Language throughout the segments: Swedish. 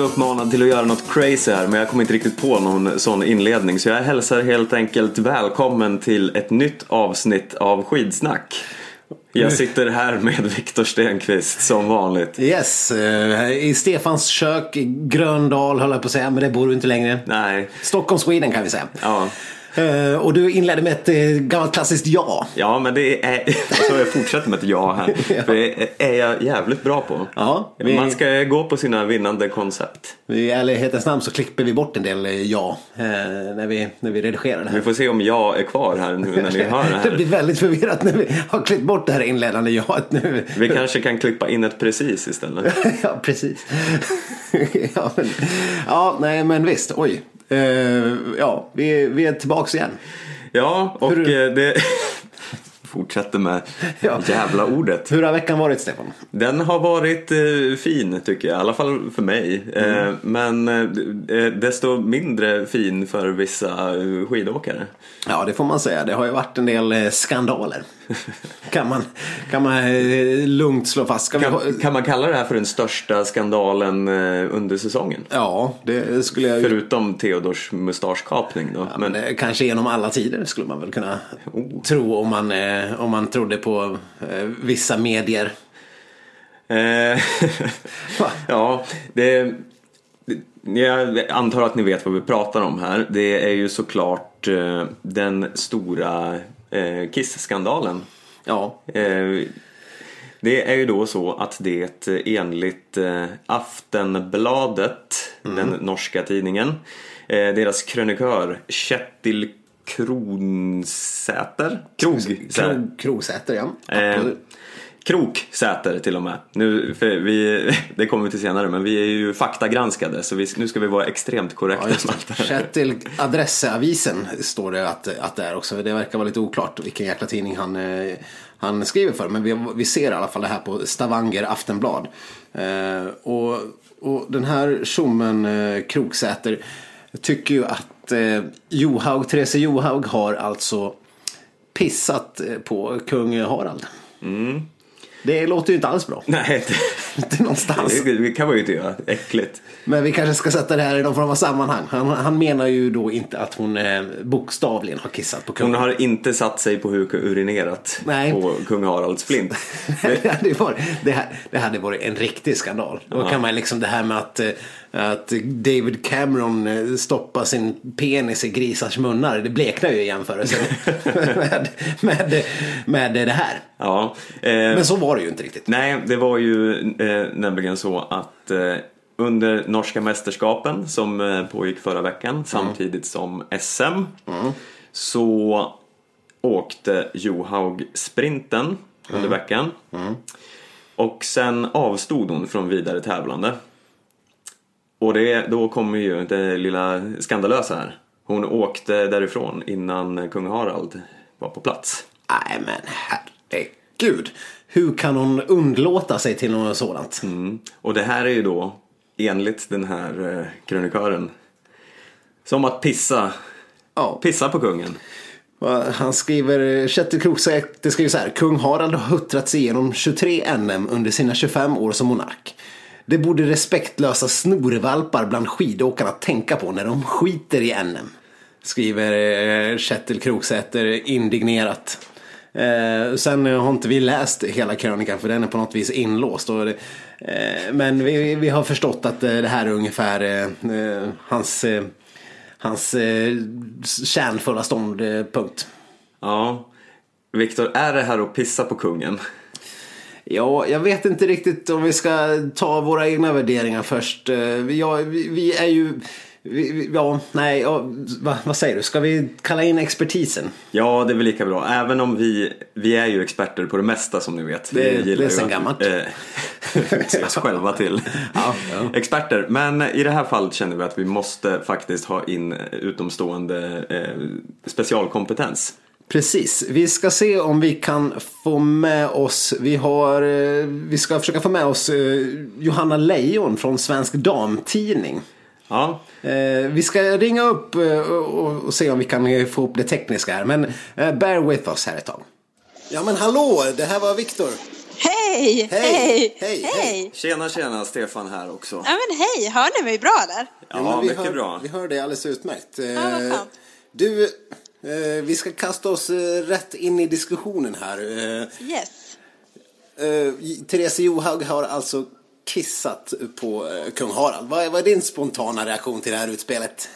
Blivit uppmanad till att göra något crazy här men jag kommer inte riktigt på någon sån inledning så jag hälsar helt enkelt välkommen till ett nytt avsnitt av Skidsnack. Jag sitter här med Viktor Stenqvist som vanligt. Yes, eh, i Stefans kök Gröndal höll jag på att säga, men det bor du inte längre. Nej, Stockholm, Sweden kan vi säga. ja. Eh, Och du inledde med ett eh, gammalt klassiskt ja. Ja, men det är... Så jag fortsätter med ett ja här. För det är jag jävligt bra på. Ja, vi- Man ska gå på sina vinnande koncept. I ärlighetens namn så klipper vi bort en del eh, ja när vi, när vi redigerar det Vi här. får se om jag är kvar här nu när ni hör det Det här. blir väldigt förvirrat när vi har klippt bort det här inledande jaet nu. Vi kanske kan klippa in ett precis istället. ja, precis. ja, men, ja, nej men visst. Oj. Eh, ja, vi, vi är tillbaks igen. Ja, och eh, det... Fortsätter med Ja. jävla ordet. Hur har veckan varit Stefan? Den har varit eh, fin tycker jag, i alla fall för mig. Eh, men eh, desto mindre fin för vissa eh, skidåkare. Ja, det får man säga. Det har ju varit en del eh, skandaler. kan man, kan man eh, lugnt slå fast. Ska vi ha- Kan, kan man kalla det här för den största skandalen eh, under säsongen? Ja, det skulle jag. Förutom Theodors mustaschkapning då. Ja, men det, kanske genom alla tider skulle man väl kunna Oh. tro om man, eh, om man trodde på eh, vissa medier. Eh, ja, det, jag antar att ni vet vad vi pratar om här. Det är ju såklart eh, den stora eh, Kiss-skandalen. Ja, Eh, det är ju då så att det enligt eh, Aftenbladet, den norska tidningen, eh, deras krönikör Kjetil Kronsäter, Krogsäter, Krog, Krogsäter ja. Eh. Kroksäter till och med. Nu, för vi, det kommer vi till senare, men vi är ju faktagranskade så vi, nu ska vi vara extremt korrekta. Ja. Kjetil Adressavisen står det att, att det är också. Det verkar vara lite oklart vilken jäkla tidning han, eh, han skriver för. Men vi, vi ser i alla fall det här på Stavanger Aftenblad. Eh, och, och den här tjommen eh, Kroksäter tycker ju att eh, Johaug, Therese Johaug har alltså pissat eh, på kung Harald. Mm. Det låter ju inte alls bra. Nej, Inte någonstans. det, det kan man ju inte göra. Äckligt. Men vi kanske ska sätta det här i någon form av sammanhang. Han, han menar ju då inte att hon eh, bokstavligen har kissat på Hon kungen. har inte satt sig på huk och urinerat Nej. på kung Haralds flint. det, hade varit, det, här, det hade varit en riktig skandal. Då kan man liksom det här med att, eh, att David Cameron eh, stoppar sin penis i grisars munnar. Det bleknar ju i jämförelse med, med, med det här. Ja, eh, Men så var det ju inte riktigt. Nej, det var ju eh, nämligen så att eh, under norska mästerskapen som eh, pågick förra veckan samtidigt som SM så åkte Johaug sprinten under veckan. Och sen avstod hon från vidare tävlande. Och det, då kommer ju det lilla skandalösa här. Hon åkte därifrån innan kung Harald var på plats. Nej men herregud. Hur kan hon undlåta sig till något sådant? Mm. Och det här är ju då enligt den här eh, krönikören som att pissa, Ja. pissa på kungen. Han skriver, Kjetil Kroksäter skriver så här. Kung Harald har huttrat sig igenom 23 NM under sina 25 år som monark. Det borde respektlösa snorvalpar bland skidåkarna tänka på när de skiter i NM. Skriver eh, Kjetil Kroksäter indignerat. Eh, sen har inte vi läst hela krönikan för den är på något vis inlåst. Och det, eh, men vi, vi har förstått att eh, det här är ungefär eh, eh, hans, eh, hans eh, kärnfulla ståndpunkt. Ja. Viktor, är det här att pissa på kungen? Ja, jag vet inte riktigt om vi ska ta våra egna värderingar först. Eh, Ja, vi, vi är ju... Vi, ja, nej, ja, va, vad säger du? Ska vi kalla in expertisen? Ja, det är väl lika bra. Även om vi, vi är ju experter på det mesta som ni vet. Det- vi det är sen gammalt. Eh, oss själva till Ja, ja. experter. Men i det här fallet känner vi att vi måste faktiskt ha in utomstående eh, specialkompetens. Precis, vi ska se om vi kan få med oss, vi har, eh, vi ska försöka få med oss eh, Johanna Lejon från Svensk Damtidning. Ja, Eh, vi ska ringa upp och, se om vi kan få upp det tekniska här. Men bear with us här ett tag. Ja men hallå, det här var Viktor. Hej! Hej! Hej! Hej! Tjena, tjena, Stefan här också. Ja men hej, hör ni mig bra där? Ja, vi mycket hör, bra. Vi hör dig alldeles utmärkt. vad skönt. Du, vi ska kasta oss eh, rätt in i diskussionen här. Eh, Yes. eh, Therese Johaug har alltså kissat på eh, kung Harald. Vad är, vad är din spontana reaktion till det här utspelet?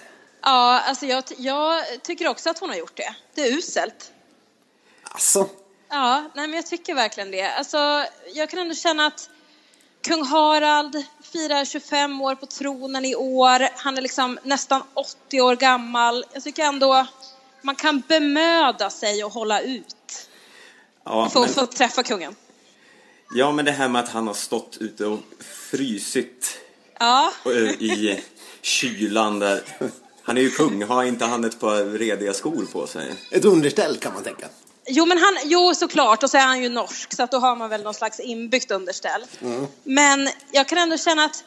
Ja, alltså jag, jag tycker också att hon har gjort det. Det är uselt. Alltså, Ja, nej men jag tycker verkligen det. Alltså, jag kan ändå känna att kung Harald firar 25 år på tronen i år. Han är liksom nästan 80 år gammal. Jag tycker ändå man kan bemöda sig och hålla ut Ja, för men, att få träffa kungen. ja, men det här med att han har stått ute och frysit Ja, eh, i kylan där. Han är ju kung, har inte han ett par rediga skor på sig? ett underställ kan man tänka. Jo, men han, jo, såklart. Och så är han ju norsk, så att då har man väl någon slags inbyggt underställ. Men jag kan ändå känna att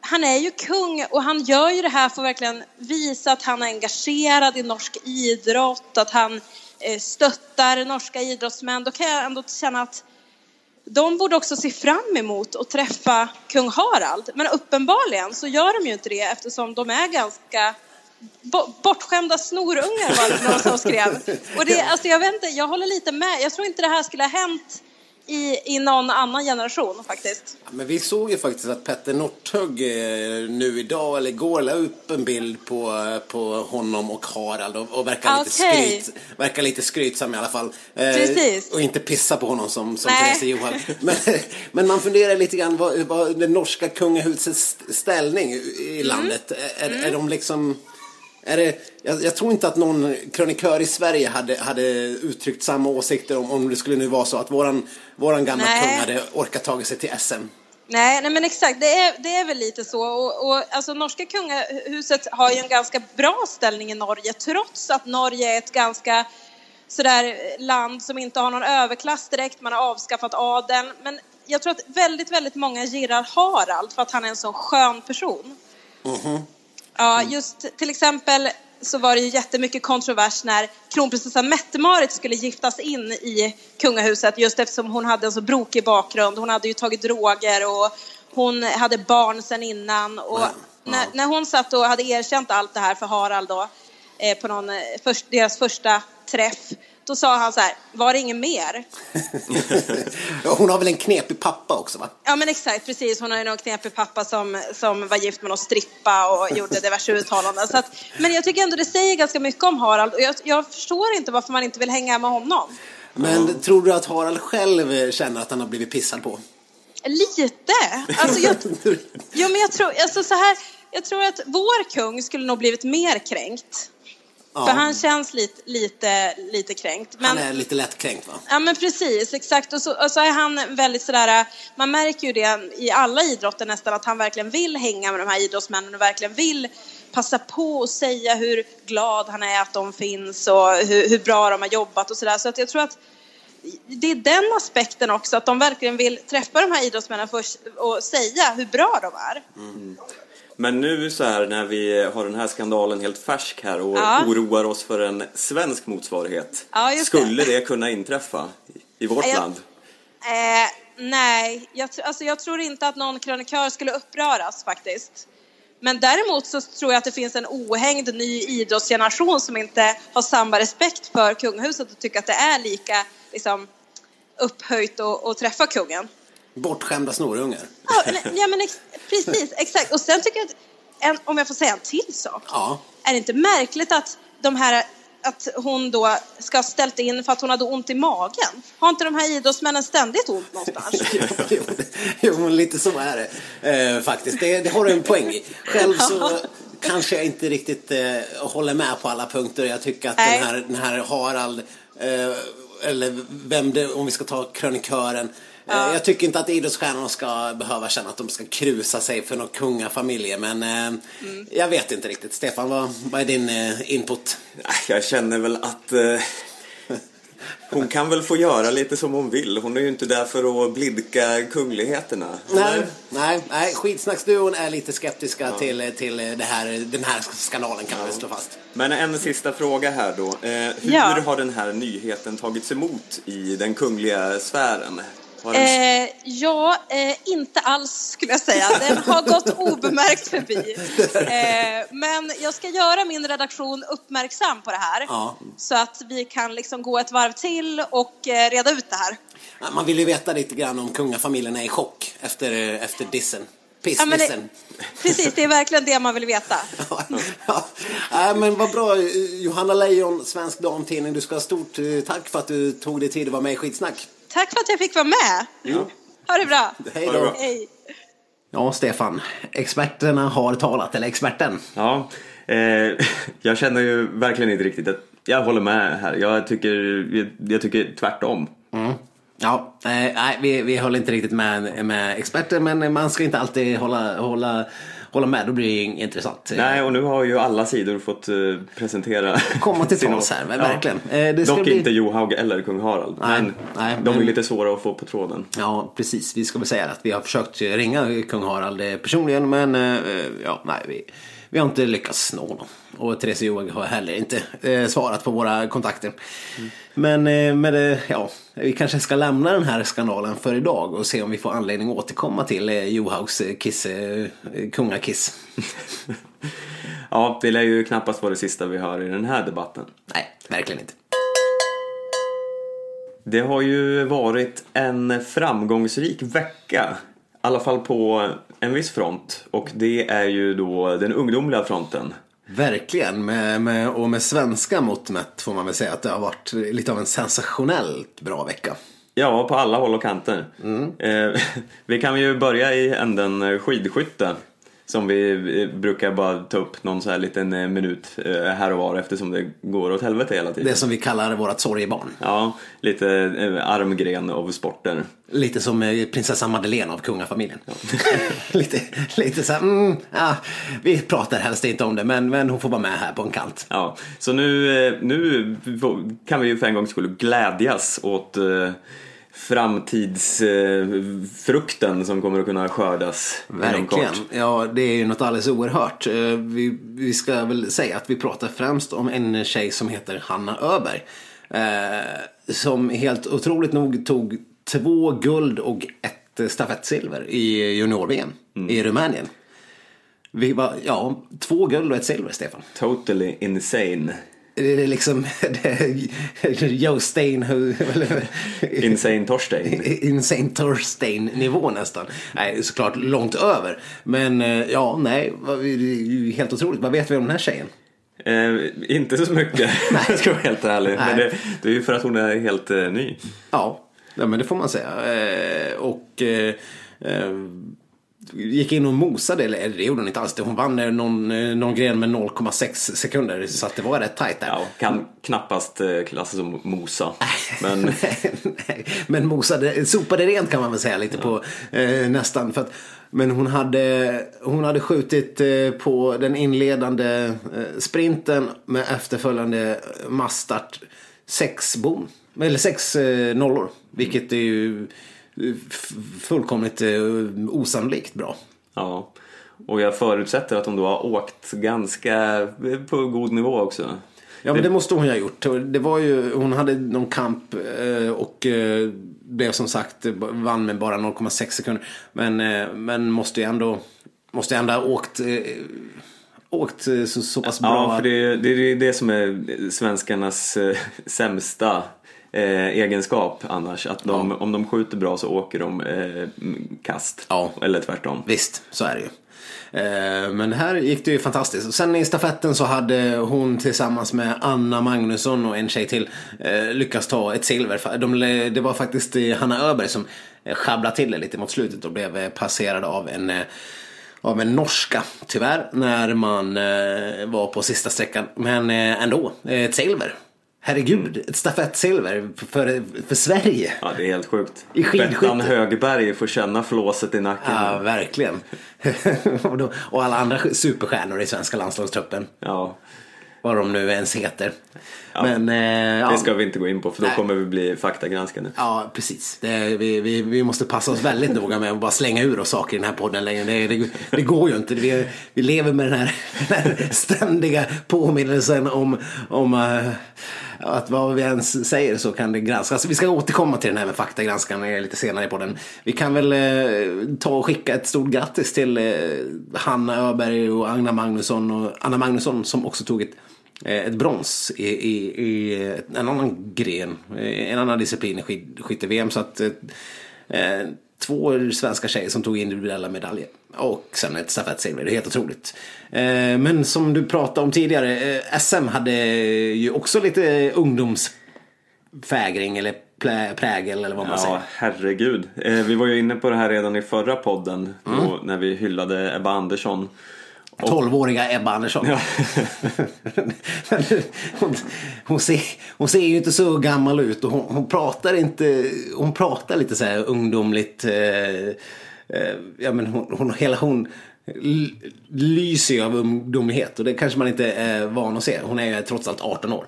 han är ju kung och han gör ju det här för att verkligen visa att han är engagerad i norsk idrott, att han eh, stöttar norska idrottsmän. Då kan jag ändå känna att de borde också se fram emot att träffa kung Harald. Men uppenbarligen så gör de ju inte det eftersom de är ganska bo- bortskämda snorungar var det någon som skrev. Och det, alltså jag vet inte, jag håller lite med. Jag tror inte det här skulle ha hänt i, i någon annan generation faktiskt. Ja, Men vi såg ju faktiskt att Petter Northug eh, nu idag eller igår la upp en bild på, eh, på honom och Harald och, och verkar, lite Okej. skryt, verkar lite skrytsam i alla fall. Eh, Precis. Och inte pissa på honom som, som. Therese Johaug. Men, men man funderar lite grann vad, vad det norska kungahusets ställning i Mm. landet. Är, är de liksom... Är det, jag, jag tror inte att någon krönikör i Sverige hade, hade uttryckt samma åsikter om, om det skulle nu vara så att våran, våran gamla Nej. kung hade orkat tagit sig till SM. Nej, nej men exakt, det är, det är väl lite så. Och, och, alltså, norska kungahuset har ju en ganska bra ställning i Norge trots att Norge är ett ganska sådär land som inte har någon överklass direkt, man har avskaffat adeln. Men jag tror att väldigt, väldigt många gillar Harald för att han är en så skön person. Ja, just till exempel så var det ju jättemycket kontrovers när kronprinsessan Mette-Marit skulle giftas in i kungahuset just eftersom hon hade en så brokig bakgrund. Hon hade ju tagit droger och hon hade barn sen innan. Och när, när hon satt och hade erkänt allt det här för Harald då, eh, på någon, eh, först, deras första träff, då sa han så här, var det inget mer? Hon har väl en knepig pappa också va? Ja men exakt, precis. Hon har ju någon knepig pappa som, som var gift med någon strippa och gjorde diverse uttalanden. Så att, men jag tycker ändå det säger ganska mycket om Harald och jag, jag förstår inte varför man inte vill hänga med honom. Men tror du att Harald själv känner att han har blivit pissad på? Lite. Alltså jag, jo, men jag tror, alltså så här, jag tror att vår kung skulle nog blivit mer kränkt. Ja. För han känns lite, lite, lite kränkt. Men, Han är lite lättkränkt va? Ja men precis, exakt. Och så, och så är han väldigt sådär, man märker ju det i alla idrotter nästan att han verkligen vill hänga med de här idrottsmännen och verkligen vill passa på och säga hur glad han är att de finns och hur, hur bra de har jobbat och sådär. Så att jag tror att det är den aspekten också, att de verkligen vill träffa de här idrottsmännen först och säga hur bra de är. Men nu så här när vi har den här skandalen helt färsk här och Ja. oroar oss för en svensk motsvarighet. Ja, det. Skulle det kunna inträffa i vårt Ja, jag- land? Eh, nej, jag, alltså jag tror inte att någon krönikör skulle uppröras faktiskt. Men däremot så tror jag att det finns en ohängd ny idrottsgeneration som inte har samma respekt för kungahuset och tycker att det är lika liksom, upphöjt att träffa kungen. Bortskämda snorungar. Ja, men, ja, men ex, precis, exakt. Och sen tycker jag att, en, om jag får säga en till sak. Ja. Är det inte märkligt att de här att hon då ska ha ställt in för att hon hade ont i magen? Har inte de här idrottsmännen ständigt ont någonstans? jo, jo, lite så är det eh, faktiskt. Det, det har du en poäng i. Själv så kanske jag inte riktigt eh, håller med på alla punkter. Jag tycker att Nej. den här, den här Harald, eh, eller vem det, om vi ska ta krönikören. Eh, jag tycker inte att idrottsstjärnorna ska behöva känna att de ska krusa sig för några kungafamiljer. Men eh, Mm. jag vet inte riktigt. Stefan, vad, vad är din eh, input? Jag känner väl att eh, hon kan väl få göra lite som hon vill. Hon är ju inte där för att blidka kungligheterna. Nej, nej, nej. Skitsnacksduon är lite skeptiska till, till det här, den här skandalen kan vi slå fast. Men en sista fråga här då. Eh, hur Ja. har den här nyheten tagits emot i den kungliga sfären? Eh, ja, eh, inte alls skulle jag säga. Den har gått obemärkt förbi. Eh, men jag ska göra min redaktion uppmärksam på det här. Ja. Så att vi kan liksom gå ett varv till och eh, reda ut det här. Ja, Man vill ju veta lite grann om kungafamiljen är i chock efter, efter dissen. Ja, det, precis, det är verkligen det man vill veta. Ja, ja. Nej, men vad bra. Johanna Lejon, Svensk Damtidning. Du ska ha stort eh, tack för att du tog dig tid att vara med i Skitsnack. Tack för att jag fick vara med. Ha det bra. Hej då. bra. Hej. Ja, Stefan. Experterna har talat, eller experten. Ja, eh, jag känner ju verkligen inte riktigt att jag håller med här. Jag tycker, jag, jag tycker tvärtom. Ja, eh, nej, vi, vi håller inte riktigt med, med experter, men man ska inte alltid hålla, hålla, hålla med. Då blir det intressant. Nej, och nu har ju alla sidor fått eh, presentera Komma till tals här, men verkligen. Eh, det ska Dock bli- inte Johaug eller kung Harald. Nej, men nej, de är men- lite svåra att få på tråden. Ja, precis. Vi ska väl säga att vi har försökt ringa kung Harald eh, personligen, men ja, nej, vi, vi har inte lyckats nå honom. Och Therese Johaug har heller inte eh, svarat på våra kontakter. Men eh, med det, ja, vi kanske ska lämna den här skandalen för idag och se om vi får anledning att återkomma till eh, Johaugs eh, kiss, eh, kungakiss. Ja, det lär ju knappast vara det sista vi hör i den här debatten. Nej, verkligen inte. Det har ju varit en framgångsrik vecka. I alla fall på en viss front. Och det är ju då den ungdomliga fronten. Verkligen, med, med, och med svenska mått mätt får man väl säga att det har varit lite av en sensationellt bra vecka. Ja, på alla håll och kanter. Eh, vi kan ju börja i änden skidskytte. Som vi brukar bara ta upp någon så här liten eh, minut eh, här och var eftersom det går åt helvete hela tiden. Det som vi kallar vårt sorgebarn. Ja, lite eh, armgren av sporter. Lite som eh, prinsessa Madeleine av kungafamiljen. lite, lite så här, mm, ja, vi pratar helst inte om det men, men hon får vara med här på en kant. Ja, så nu, nu kan vi ju för en gångs skull glädjas åt framtidsfrukten som kommer att kunna skördas Verkligen. Ja, det är ju något alldeles oerhört. Eh, Vi, vi ska väl säga att vi pratar främst om en tjej som heter Hanna Öberg. Eh, som helt otroligt nog tog två guld och ett stafettsilver i junior-VM i Rumänien. Vi var, ja, två guld och ett silver, Stefan. Totally insane. Det är liksom det är Joe Stein, Insane Torstein. Insane Thorstein nivå nästan. Nej, såklart långt över. Men eh, ja, nej, det är ju helt otroligt. Vad vet vi om den här tjejen? Eh, inte så mycket, jag ska vara helt ärlig. Men Nej. det, det är ju för att hon är helt eh, ny. Ja, ja men det får man säga. Eh, och eh, eh, gick in och mosade, eller det gjorde hon inte alls. Hon vann eh, någon, eh, någon gren med 0,6 sekunder. Så att det var rätt tajt där. Ja, kan knappast eh, klassas som mosa. Men men mosade, sopade rent kan man väl säga lite på eh, nästan. För att, men hon hade, hon hade skjutit på den inledande sprinten med efterföljande massstart sex bom. Eller sex nollor. Vilket är ju fullkomligt eh, osannolikt bra. ja. Och jag förutsätter att hon då har åkt ganska eh, på god nivå också. Ja men det måste hon ju ha gjort. Det var ju, hon hade någon kamp eh, och blev som sagt vann med bara 0,6 sekunder. Men, men måste ju ändå, måste ändå ha åkt, åkt så, så pass bra. Ja, för det, det är det som är svenskarnas sämsta eh, egenskap annars. Att de, om de skjuter bra så åker de eh, kast. Ja. Eller tvärtom. Visst, så är det ju. Eh, Men här gick det ju fantastiskt. Och sen i stafetten så hade hon tillsammans med Anna Magnusson och en tjej till eh, lyckats ta ett silver. De, det var faktiskt Hanna Öberg som eh, sjabblade till det lite mot slutet och blev eh, passerad av en av en norska, tyvärr, när man var på sista sträckan. Men ändå, ett silver. Herregud, ett stafettsilver för, för Sverige. Ja, det är helt sjukt. I. Bettan Högberg får känna flåset i nacken. Ja, verkligen. och, alla andra superstjärnor i svenska landslagstruppen. Ja, Vad de nu ens heter. Men, eh, ja, det ska vi inte gå in på för då Nej. kommer vi bli faktagranskade. Ja, precis. Det, vi, vi, vi måste passa oss väldigt noga med att bara slänga ur oss saker i den här podden längre. Det, det, det går ju inte. Vi, vi lever med den här, den här ständiga påminnelsen om, om, eh, att vad vi ens säger så kan det granskas. Vi ska återkomma till den här med faktagranskaren lite senare på den. Vi kan väl eh, ta och skicka ett stort grattis till eh, Hanna Öberg och Anna Magnusson och Anna Magnusson som också tog ett eh, ett brons i, i, i en annan gren, eh, en annan disciplin i skid, skytte-VM. Så att eh, eh, två svenska tjejer som tog individuella medaljer. Och sen ett stafettsilver, det är helt otroligt. Eh, men som du pratade om tidigare, eh, SM hade ju också lite ungdomsfägring eller prägel eller vad man Ja, säger. herregud. Eh, vi var ju inne på det här redan i förra podden då, när vi hyllade Ebba Andersson. 12-åriga Ebba Andersson. hon, hon, ser, hon ser ju inte så gammal ut och hon, hon pratar inte, hon pratar lite så här ungdomligt. Eh, ja, men hon, hon, hela hon lyser ju av ungdomlighet och det kanske man inte är van att se. Hon är ju trots allt 18 år.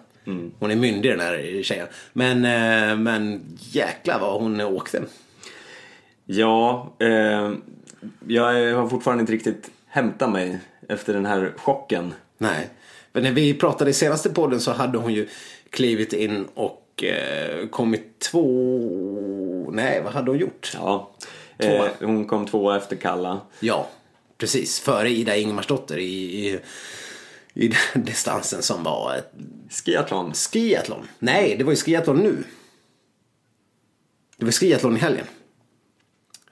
Hon är myndig den här tjejen. Men, eh, men jäklar vad hon åkte. Ja, eh, jag har fortfarande inte riktigt hämtat mig efter den här chocken. Nej. Men när vi pratade i senaste podden så hade hon ju klivit in och eh, kommit två... Nej, vad hade hon gjort? Ja. Tvåa. Eh, hon kom tvåa efter Kalla. Ja, precis. Före Ida Ingemarsdotter i, i, i den distansen som var ett Skiathlon. skiathlon. Nej, det var ju skiathlon nu. Det var skiathlon i helgen.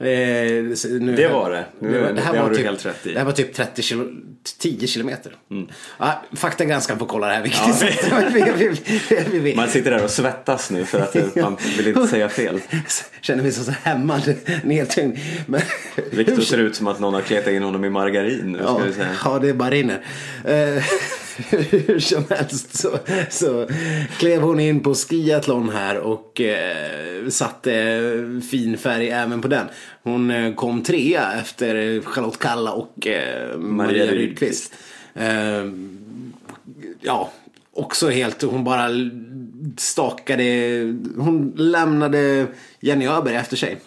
Eh, nu, Det var det. Nu- det har du typ, helt rätt i. Det här var typ 30 kilo, 10 kilometer. Mm. Ja, Faktagranskaren får kolla det här. Ja. vi, vi, Man sitter där och svettas nu för att man vill inte säga fel. Känner mig så, så hämmad, nedtyngd. Men, Viktor ser ut som att någon har kletat in honom i margarin nu ska Ja, vi säga. ja, det bara rinner. Eh, hur som helst så, så klev hon in på skiathlon här och eh, satte fin färg även på den. Hon eh, kom trea efter Charlotte Kalla och eh, Maria, Maria Rydqvist. Eh, ja, också helt, hon bara stakade, hon lämnade Jenny Öberg efter sig.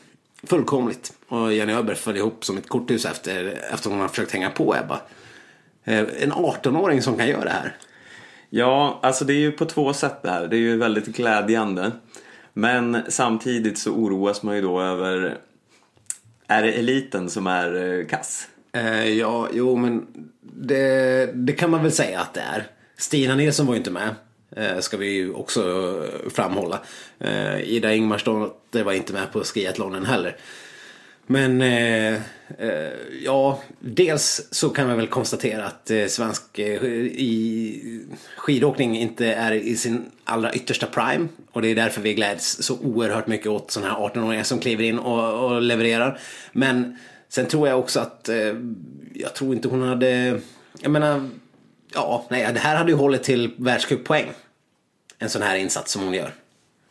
Fullkomligt. Och Jenny Öberg föll ihop som ett korthus efter, efter hon har försökt hänga på Ebba. Eh, En 18-åring som kan göra det här. Ja, alltså det är ju på två sätt det här. Det är ju väldigt glädjande. Men samtidigt så oroas man ju då över är det eliten som är eh, kass? Eh, ja, jo men det, det kan man väl säga att det är. Stina Nilsson var ju inte med. Eh, ska vi ju också framhålla. Eh, Ida Ingmarsdotter var inte med på skiathlonen heller. Men eh, eh, ja, dels så kan man väl konstatera att eh, svensk eh, i skidåkning inte är i sin allra yttersta prime. Och det är därför vi gläds så oerhört mycket åt sådana här 18-åringar som kliver in och, och levererar. Men sen tror jag också att eh, jag tror inte hon hade, jag menar, ja, nej, det här hade ju hållit till världscuppoäng. En sån här insats som hon gör.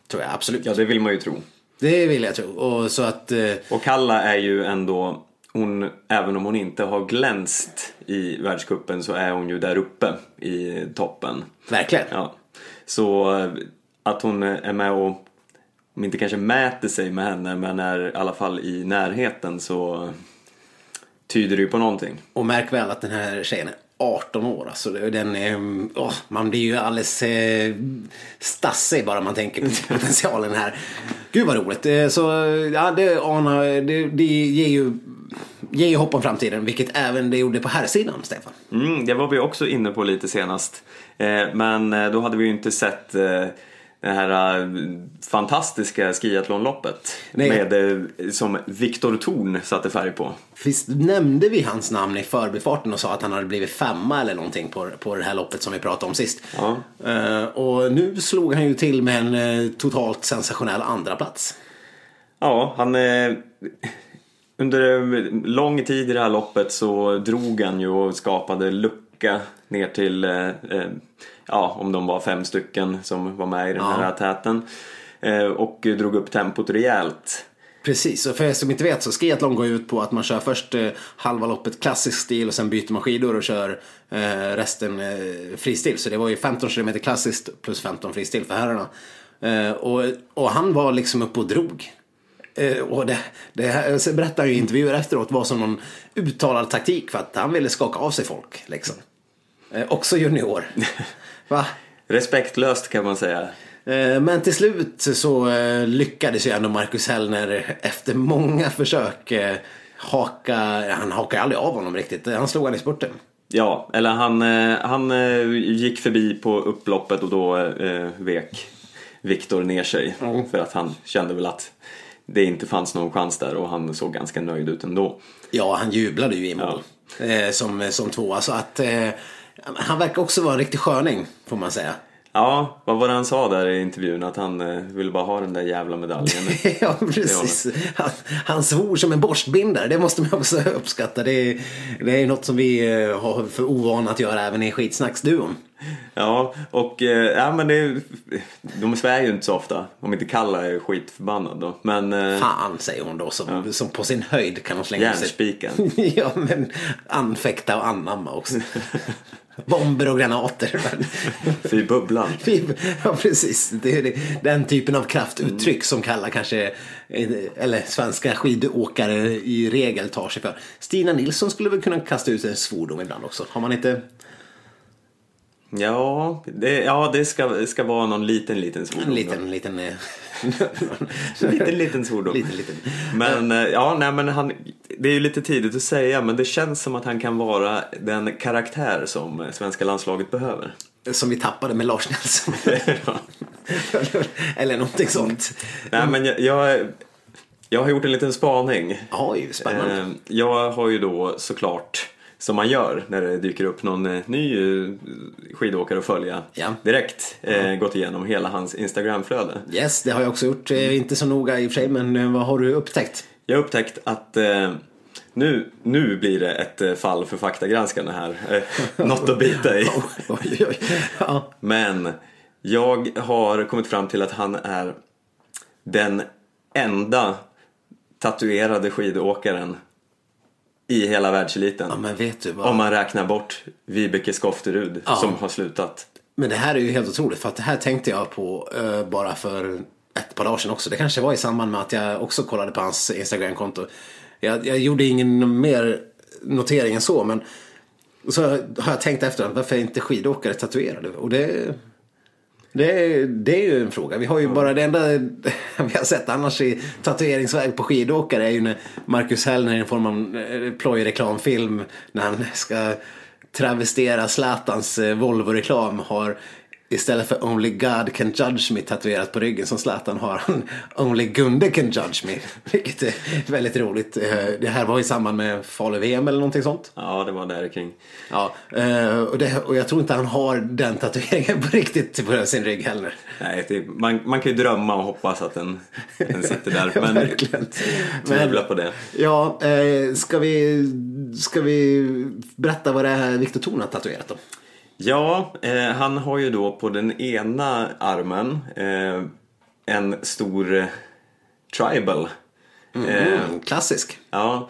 Tror jag absolut. Ja, det vill man ju tro. Det vill jag tro. Och så att... Eh, Och Kalla är ju ändå, hon, även om hon inte har glänst i världskuppen så är hon ju där uppe i toppen. verkligen. Ja. Så eh, att hon är med och, om inte kanske mäter sig med henne, men är i alla fall i närheten så tyder det ju på någonting. Och märk väl att den här tjejen är 18 år. Alltså, den är, man blir ju alldeles eh, stassig bara man tänker på potentialen här. Gud vad roligt. Eh, så ja, det, Anna, det, det ger ju ger ju hopp om framtiden. Vilket även det gjorde på här sidan Stefan. Mm, det var vi också inne på lite senast. Eh, men eh, då hade vi ju inte sett eh, det här eh, fantastiska skiathlonloppet. Med, eh, som Viktor Thorn satte färg på. Visst nämnde vi hans namn i förbifarten och sa att han hade blivit femma eller någonting på, på det här loppet som vi pratade om sist. Ja. Eh, och nu slog han ju till med en eh, totalt sensationell andra plats. Ja, han... Eh, under lång tid i det här loppet så drog han ju och skapade lucka ner till, ja, om de var fem stycken som var med i den här täten. Eh, och drog upp tempot rejält. Precis, och för er som inte vet så skiathlon går ut på att man kör först eh, halva loppet klassisk stil och sen byter man skidor och kör eh, resten eh, fristil. Så det var ju 15 km klassiskt plus 15 fristil för herrarna. Eh, och, och han var liksom uppe och drog. Och det, det här, berättar ju i intervjuer efteråt var som någon uttalad taktik för att han ville skaka av sig folk. Liksom. Också junior. Va? Respektlöst kan man säga. Eh, Men till slut så eh, lyckades ju ändå Marcus Hellner efter många försök eh, haka, han hakade aldrig av honom riktigt, han slog han i spurten. Ja, eller han, han gick förbi på upploppet och då eh, vek Viktor ner sig. Mm. För att han kände väl att det inte fanns någon chans där och han såg ganska nöjd ut ändå. Ja, han jublade ju i mål eh, som, som tvåa så att eh, han verkar också vara en riktig sköning får man säga. Ja, vad var det han sa där i intervjun? Att han eh, ville bara ha den där jävla medaljen. ja, precis. Han, han svor som en borstbindare. Det måste man också uppskatta. Det är, det är något som vi eh, har för ovana att göra även i skitsnacksduon. Ja, och eh, ja, men det, de svär ju inte så ofta. Om inte Kalla är skitförbannad då. Men eh, Fan, säger hon då, som, som på sin höjd kan hon slänga sig. järnspiken. ja, men anfäkta och anamma också. Bomber och granater. Fy bubblan. ja, precis. Det är den typen av kraftuttryck som Kalla kanske, eller svenska skidåkare i regel tar sig för. Stina Nilsson skulle väl kunna kasta ut en svordom ibland också. Har man inte? Ja, det, ja, det ska, ska vara någon liten, liten svordom. En liten, liten... eh, liten, liten svordom. Liten, liten. Men eh, ja, nej men han, det är ju lite tidigt att säga men det känns som att han kan vara den karaktär som svenska landslaget behöver. Som vi tappade med Lars Nelson. eller någonting sånt. Nej men jag, jag, jag har gjort en liten spaning. Oj, spännande. Eh, Jag har ju då såklart, som man gör när det dyker upp någon eh, ny eh, skidåkare att följa, Ja. direkt eh, gått igenom hela hans Instagramflöde. Yes, det har jag också gjort. Eh, Inte så noga i och för sig, men vad har du upptäckt? Jag har upptäckt att eh, nu, nu blir det ett fall för faktagranskarna här. Något att bita i. Men jag har kommit fram till att han är den enda tatuerade skidåkaren i hela världseliten. ja, men vet du vad? Om man räknar bort Vibeke Skofterud Ja. som har slutat. Men det här är ju helt otroligt för att det här tänkte jag på eh, bara för ett par dagar sedan också. Det kanske var i samband med att jag också kollade på hans Instagram-konto. Jag, jag gjorde ingen mer notering än så men så har jag tänkt efter varför är inte skidåkare tatuerade? Och det, det, det är ju en fråga. Vi har ju bara det enda vi har sett annars i tatueringsväg på skidåkare är ju när Marcus Hellner i en form av eh, plojreklamfilm när han ska travestera Zlatans eh, Volvo-reklam har istället för Only God can judge me tatuerat på ryggen som Zlatan har han Only Gunde can judge me. Vilket är väldigt roligt. Eh, Det här var i samband med Falu-VM eller någonting sånt. Ja, det var där kring. Ja, eh, och, det, och jag tror inte han har den tatueringen på riktigt på sin rygg heller. Nej, det, man, man kan ju drömma och hoppas att den, den sitter där. Men Verkligen. tvivla på det. Ja, eh, ska, vi, ska vi berätta vad det är Viktor Thorn har tatuerat då? Ja, eh, han har ju då på den ena armen eh, en stor eh, tribal. Mm, klassisk. ja,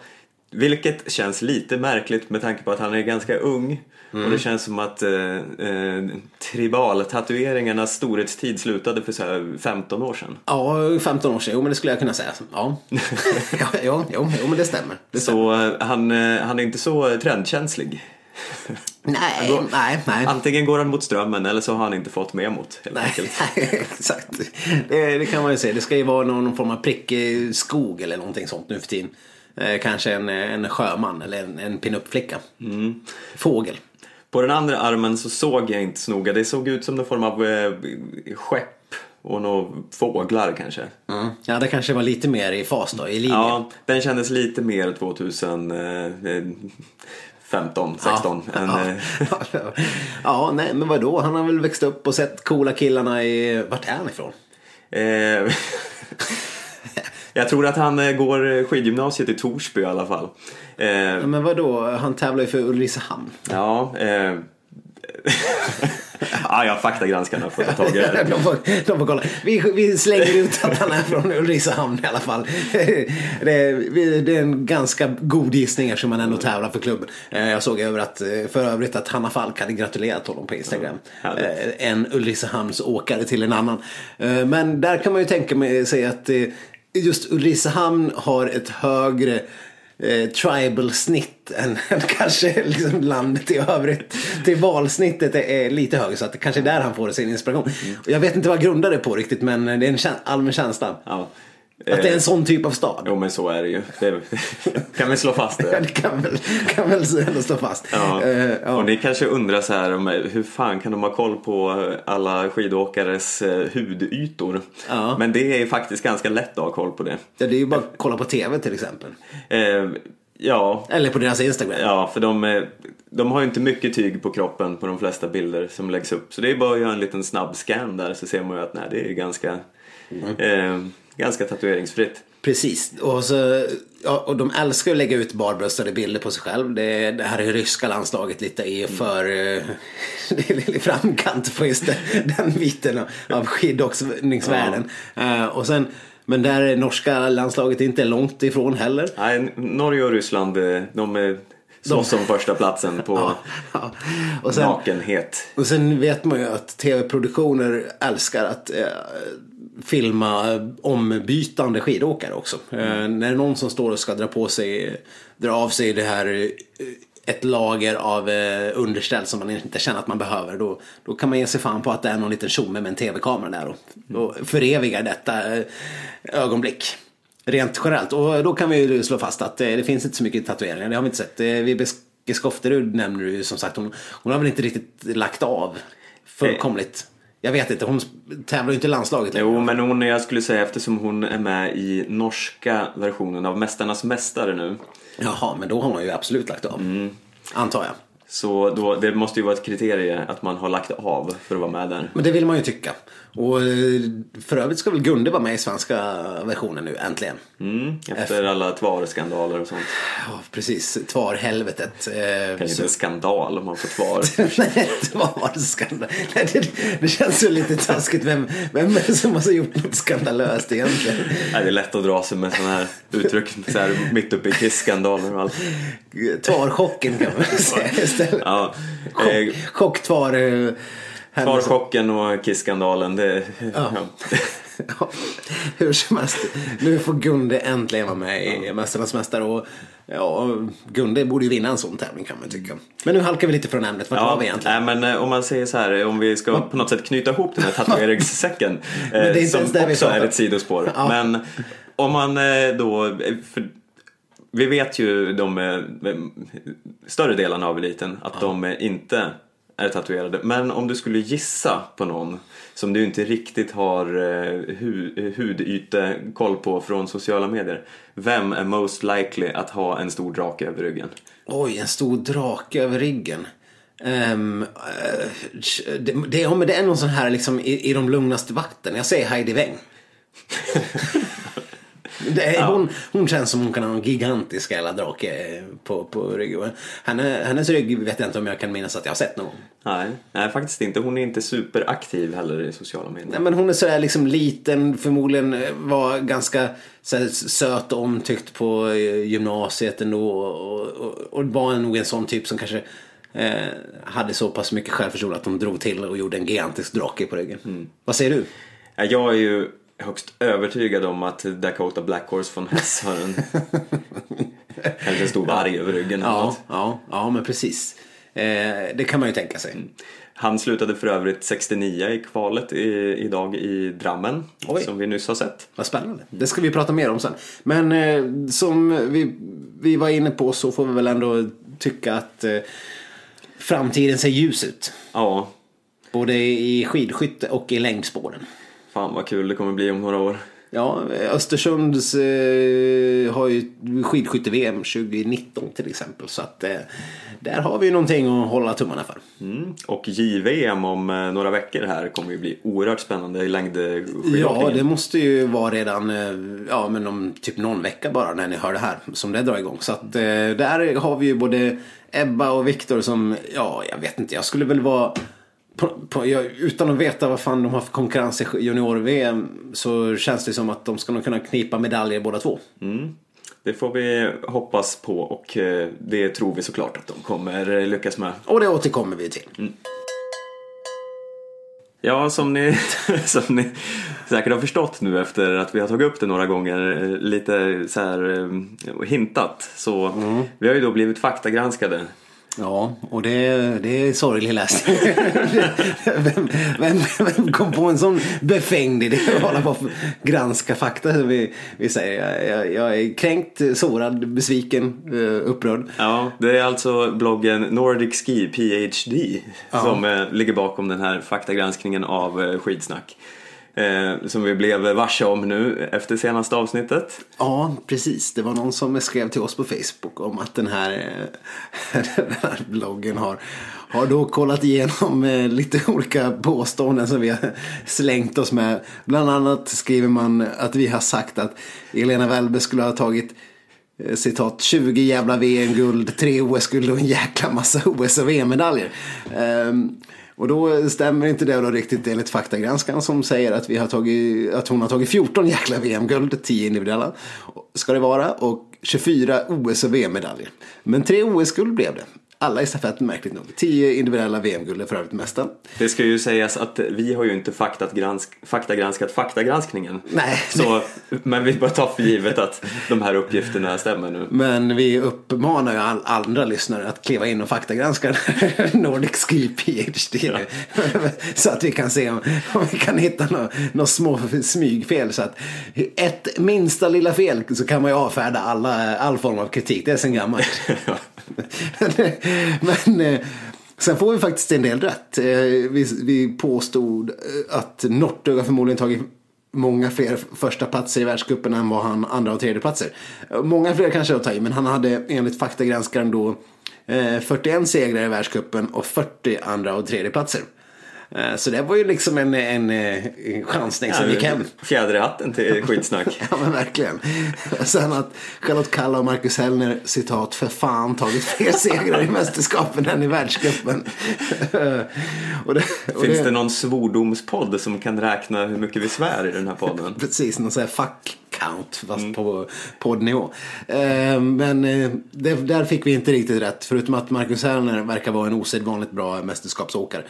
vilket känns lite märkligt med tanke på att han är ganska ung. Och det känns som att eh, eh, tribal-tatueringarnas storhetstid slutade för så här 15 år sedan. Ja, 15 år sedan. Jo, men det skulle jag kunna säga. Ja, ja jo, jo, jo, men det stämmer. Det stämmer. Så eh, han, eh, han är inte så trendkänslig. Nej, går- nej, nej. Antingen går han mot strömmen eller så har han inte fått med mot helt Nej, enkelt. exakt. Det, det kan man ju säga. Det ska ju vara någon, någon form av prickig skog eller någonting sånt nu för tiden. Eh, kanske en, en sjöman eller en, en pinup-flicka. Fågel. På den andra armen så såg jag inte så noga. Det såg ut som någon form av eh, skepp och några fåglar kanske. Mm. Ja, det kanske var lite mer i fas då, i linje. Ja, den kändes lite mer 2015, 16 än... Ja. eh, ja, nej, men vadå? Han har väl växt upp och sett coola killarna i... Vart är han ifrån? Eh, jag tror att han eh, går skidgymnasiet i Torsby i alla fall. Eh, Ja, Men vadå? Han tävlar ju för Ulricehamn. ja, eh, ja, jag faktagranskarna får ta tag i det de, får, de får kolla. Vi, vi slänger ut att han är från Ulricehamn i alla fall. Det är, det är en ganska god gissning eftersom han ändå tävlar för klubben. Eh, Jag såg över att, eh, för övrigt att Hanna Falk hade gratulerat honom på Instagram. Eh, En Ulricehamns åkare till en annan. Men där kan man ju tänka sig att just Ulricehamn har ett högre eh, tribal snitt än, än kanske liksom landet i övrigt. Till valsnittet är lite högre så att det kanske är där han får sin inspiration. Och jag vet inte vad jag grundar det på riktigt men det är en allmän känsla. Ja. Att det är Eh, en sån typ av stad. Jo men så är det ju. Det kan vi slå fast Ja, det. det kan väl, kan väl ändå stå fast. Ja. Eh, ja. Och ni kanske undrar så här, om, hur fan kan de ha koll på alla skidåkares eh, hudytor? Ja. Men det är faktiskt ganska lätt att ha koll på det. Ja, det är ju bara att kolla på tv till exempel. Eh, ja, Eller på deras Instagram. ja, för de, eh, de har ju inte mycket tyg på kroppen på de flesta bilder som läggs upp. Så det är bara att göra en liten snabb scan där så ser man ju att nej, det är ganska, eh, ganska tatueringsfritt. Precis. Och, så, ja, och de älskar att lägga ut barbröstade bilder på sig själv. Det, det här är ryska landslaget lite i för det är lite framkant på just den, biten av, skidåkningsvärlden. Eh, och sen, men där är norska landslaget inte långt ifrån heller. Nej, Norge och Ryssland, eh, de är slåss om första platsen på Ja. Och sen, nakenhet. Och sen vet man ju att tv-produktioner älskar att eh, filma ombytande skidåkare också. Eh, när det är någon som står och ska dra på sig, dra av sig det här eh, ett lager av eh, underställ som man inte känner att man behöver. Då, då kan man ge sig fan på att det är någon liten tjomme med en tv-kamera där och, och förevigar detta eh, ögonblick. Rent generellt. Och då kan vi ju slå fast att eh, det finns inte så mycket tatueringar. Det har vi inte sett. Eh, Vibeke Skofterud nämner du som sagt. Hon, hon har väl inte riktigt lagt av fullkomligt. Jag vet inte, hon tävlar ju inte i landslaget längre. Jo, men hon, jag skulle säga eftersom hon är med i norska versionen av Mästarnas Mästare nu. Jaha, men då har hon ju absolut lagt av. Mm. Antar jag. Så då, det måste ju vara ett kriterie att man har lagt av för att vara med där. Men det vill man ju tycka. Och eh, för övrigt ska väl Gunde vara med i svenska versionen nu, äntligen. Mm, efter alla tvarskandaler och sånt. Ja, precis. Tvar-helvetet. Eh, Kanske inte en skandal om man får tvar. Nej, tvar-skandal. Nej, det, det känns ju lite taskigt. Vem, vem är det som har gjort något skandalöst egentligen? Nej, det är lätt att dra sig med sådana här uttryck så här, mitt uppe i Kiss-skandaler och allt. Tvarchocken kan man väl säga istället. Ja, eh, Chock, chock-tvar. Tvarchocken och Kiss-skandalen, det... Ja. Ja, hur som helst. Nu får Gunde äntligen vara med i Mästarnas Mästare. Och, ja, Gunde borde ju vinna en sån tävling kan man tycka. Men nu halkar vi lite från ämnet. Vart var Ja, vi egentligen? nej, men eh, om man säger så här, om vi ska på något sätt knyta ihop den här tatueringssäcken. eh, som också är ett sidospår. Ja. Men om man eh, då, eh, för, vi vet ju de större delarna av eliten att de eh, inte är tatuerade. Men om du skulle gissa på någon som du inte riktigt har eh, hu, hudyte koll på från sociala medier. Vem är most likely att ha en stor drake över ryggen? Oj, en stor drake över ryggen. Eh, det, det, ja, men det är någon sån här liksom i, i de lugnaste vatten. Jag säger Heidi Weng. Det är, hon, hon känns som hon kan ha en gigantisk jävla drake på, på ryggen. Henne, hennes rygg vet jag inte om jag kan minnas att jag har sett någon. Nej, nej faktiskt inte. Hon är inte superaktiv heller i sociala medier. Nej, men hon är sådär liksom liten, förmodligen eh, var ganska sådär, söt och omtyckt på eh, gymnasiet ändå. Och, och, och var nog en sån typ som kanske eh, hade så pass mycket självförtroende att de drog till och gjorde en gigantisk drake på ryggen. Vad säger du? Ja, Jag är ju högst övertygad om att Dakota Black Horse von Hess har en kanske en stor varg över ryggen. Ja, ja, ja men precis. Eh, det kan man ju tänka sig. Han slutade för övrigt 69 i kvalet i, idag i Drammen, Oj. som vi nyss har sett. Vad spännande. Det ska vi prata mer om sen. Men eh, som vi, vi var inne på så får vi väl ändå tycka att eh, framtiden ser ljus ut. Ja, Både i skidskytte och i längdspåren. Fan vad kul det kommer bli om några år. Ja, Östersunds eh, har ju skidskytte-VM 2019 till exempel. Så att eh, där har vi ju någonting att hålla tummarna för. Mm. Och JVM om eh, några veckor här kommer ju bli oerhört spännande i längdskidåkningen. Ja, det måste ju vara redan eh, ja, men om typ någon vecka bara när ni hör det här som det drar igång. Så att eh, där har vi ju både Ebba och Viktor som, ja, jag vet inte, jag skulle väl vara på, på, utan att veta vad fan de har för konkurrens i junior-VM så känns det som att de ska nog kunna knipa medaljer båda två. Mm. Det får vi hoppas på och eh, det tror vi såklart att de kommer eh, lyckas med. Och det återkommer vi till. Ja, som ni, som ni, säkert har förstått nu efter att vi har tagit upp det några gånger, eh, lite så här hintat. Så Mm. vi har ju då blivit faktagranskade. Ja, och det, det är sorglig läsning. vem, vem, vem kom på en sån befängd idé att hålla på och granska fakta? Vi, vi säger, jag, jag, är kränkt, sårad, besviken, eh, upprörd. Ja, det är alltså bloggen Nordic Ski PhD som eh, ligger bakom den här faktagranskningen av eh, skidsnack. Eh, som vi blev varse om nu efter senaste avsnittet. Ja, precis. Det var någon som skrev till oss på Facebook om att den här, eh, den här bloggen har, har då kollat igenom eh, lite olika påståenden som vi har slängt oss med. Bland annat skriver man att vi har sagt att Elena Välbe skulle ha tagit eh, citat 20 jävla VM-guld, 3 OS-guld och en jäkla massa OS och VM-medaljer. Um, ehm, och då stämmer inte det då riktigt enligt faktagranskaren som säger att, vi har tagit, att hon har tagit 14 jäkla VM-guld, 10 individuella ska det vara och 24 OS och VM-medaljer. Men tre OS-guld blev det. Alla i stafetten märkligt nog. 10 individuella VM-guld är för övrigt mesta. Det ska ju sägas att vi har ju inte faktat gransk, faktagranskat faktagranskningen. Nej. Så, men vi bara tar för givet att de här uppgifterna stämmer nu. Men vi uppmanar ju all, andra lyssnare att kliva in och faktagranska Nordic Ski PhD. så att vi kan se om, om vi kan hitta några nå små smygfel. Så att ett minsta lilla fel så kan man ju avfärda alla, all form av kritik. Det är sen gammalt. Men eh, sen får vi faktiskt en del rätt. Eh, Vi, vi påstod eh, att Northug förmodligen tagit många fler första platser i världscupen än vad han andra och tredje platser. Eh, många fler kanske att ta i, men han hade enligt faktagranskaren då eh, 41 segrar i världscupen och 40 andra och tredje platser. Eh, Så det var ju liksom en, en, eh, en chansning som gick hem. Fjäder i hatten till skitsnack. Ja men verkligen. Sen att Charlotte Kalla och Marcus Hellner citat för fan tagit fler segrar i mästerskapen än i världscupen. och det, Finns det någon svordomspodd som kan räkna hur mycket vi svär i den här podden? Precis, någon sån här fuck count fast på poddnivå. Eh, men eh, det, där fick vi inte riktigt rätt. Förutom att Marcus Hellner verkar vara en osedvanligt bra mästerskapsåkare.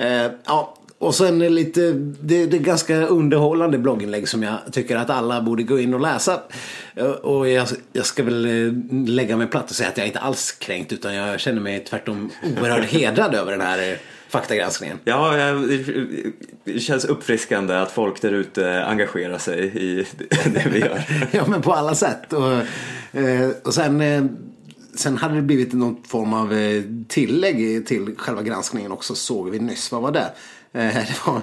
Eh, ja, och sen lite, det, det är ganska underhållande blogginlägg som jag tycker att alla borde gå in och läsa. Eh, Och jag, jag ska väl eh, lägga mig platt och säga att jag inte alls kränkt utan jag känner mig tvärtom oerhört hedrad över den här eh, faktagranskningen. Ja, det känns uppfriskande att folk där ute engagerar sig i det vi gör. Ja men på alla sätt. Och, och sen, sen hade det blivit någon form av eh, tillägg till själva granskningen också såg vi nyss. Vad var det? Eh, det var,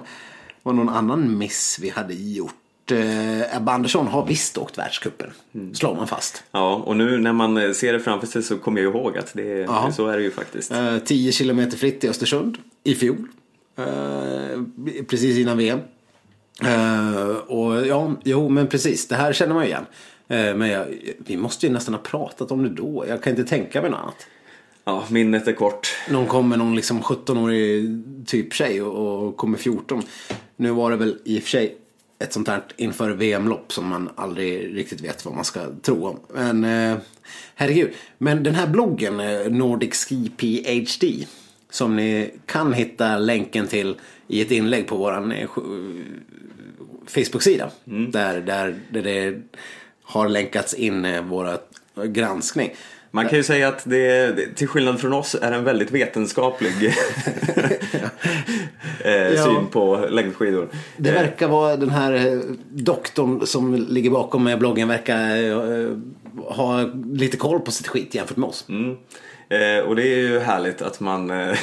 var någon annan miss vi hade gjort. Eh, Ebba Andersson har visst åkt världscupen. Slår man fast. Ja, och nu när man ser det framför sig så kommer jag ihåg att det, så är det ju faktiskt. Eh, 10 kilometer fritt i Östersund i fjol. Eh, precis innan VM. Eh, och ja, jo men precis. Det här känner man ju igen. Eh, men jag, vi måste ju nästan ha pratat om det då. Jag kan inte tänka mig något annat. Ja, minnet är kort. Någon kommer någon liksom 17-årig typ tjej och, och kommer 14. Nu var det väl i och för sig ett sånt här inför VM-lopp som man aldrig riktigt vet vad man ska tro om. Men eh, herregud. Men den här bloggen, eh, Nordic Ski PhD, som ni kan hitta länken till i ett inlägg på sj- Facebook-sida. Där, där, där det har länkats in eh, våra granskning. Man kan ju säga att det, till skillnad från oss är en väldigt vetenskaplig eh, Ja. syn på längdskidor. Det Eh, verkar vara den här eh, doktorn som ligger bakom med bloggen verkar eh, ha lite koll på sitt skit jämfört med oss. Mm. Eh, och det är ju härligt att man, eh,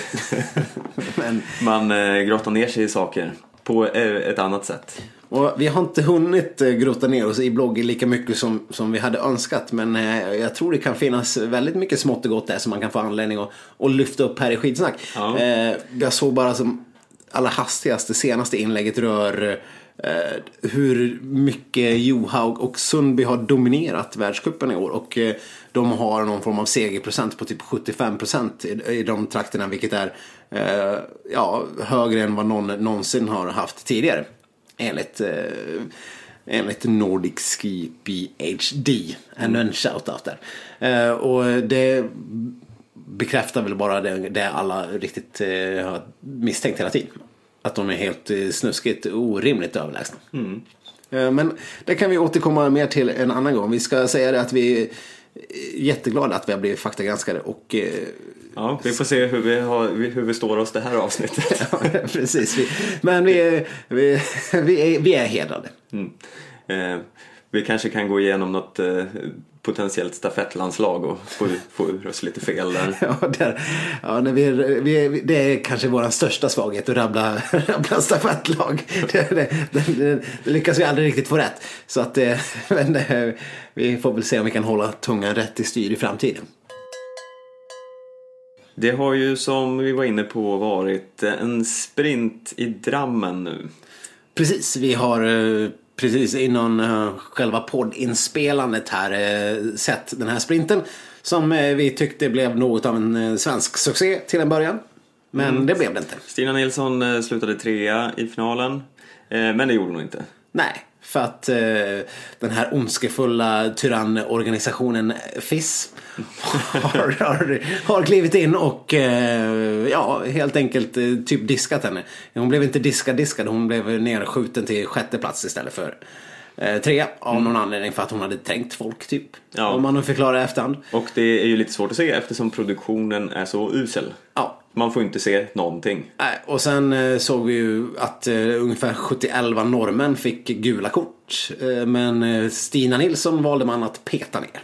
man eh, grottar ner sig i saker på eh, ett annat sätt. Och vi har inte hunnit eh, grotta ner oss i bloggen lika mycket som, som vi hade önskat. Men eh, jag tror det kan finnas väldigt mycket smått och gott där som man kan få anledning att, att lyfta upp här i skitsnack. Ja. Eh, jag såg bara som allra hastigaste senaste inlägget rör hur mycket Johaug och Sundby har dominerat världscupen i år. Och de har någon form av segerprocent på typ 75 procent i, i de trakterna. Vilket är ja, högre än vad någon någonsin har haft tidigare. Enligt, eh, enligt Nordic Ski PhD. Ännu en shoutout där. Eh, och det bekräftar väl bara det, det alla riktigt eh, har misstänkt hela tiden. att de är helt eh, snuskigt orimligt överlägsna. Eh, Men det kan vi återkomma mer till en annan gång. Vi ska säga det att vi är jätteglada att vi har blivit faktagranskade och eh, Ja, vi får se hur vi, har, hur vi står oss det här avsnittet. Ja, precis. Vi, men vi är, vi, vi är, vi är hedrade. Mm. Eh, vi kanske kan gå igenom något eh, potentiellt stafettlandslag och få, få ur oss lite fel där. Ja, där, ja, när vi, vi, det är kanske vår största svaghet att rabbla, rabbla stafettlag. Det, det, det, det lyckas vi aldrig riktigt få rätt. Så att, eh, men, eh, vi får väl se om vi kan hålla tungan rätt i styr i framtiden. Det har ju som vi var inne på varit en sprint i Drammen nu. Precis, vi har eh, precis innan eh, själva poddinspelandet här eh, sett den här sprinten. Som eh, vi tyckte blev något av en svensk succé till en början. Men det blev det inte. Stina Nilsson slutade trea i finalen, men det gjorde hon inte. Nej, för att eh, den här ondskefulla tyrannorganisationen FIS har, har, har klivit in och eh, ja, helt enkelt eh, typ diskat henne. Hon blev inte diskad diskad, hon blev nerskjuten till sjätte plats istället för eh, tre av någon anledning för att hon hade tänkt folk typ. Ja. Om man nu förklarar i efterhand. Och det är ju lite svårt att se eftersom produktionen är så usel. Ja, Man får inte se någonting. Nej, och sen eh, såg vi ju att eh, ungefär 71 norrmän fick gula kort. Eh, men Stina Nilsson valde man att peta ner.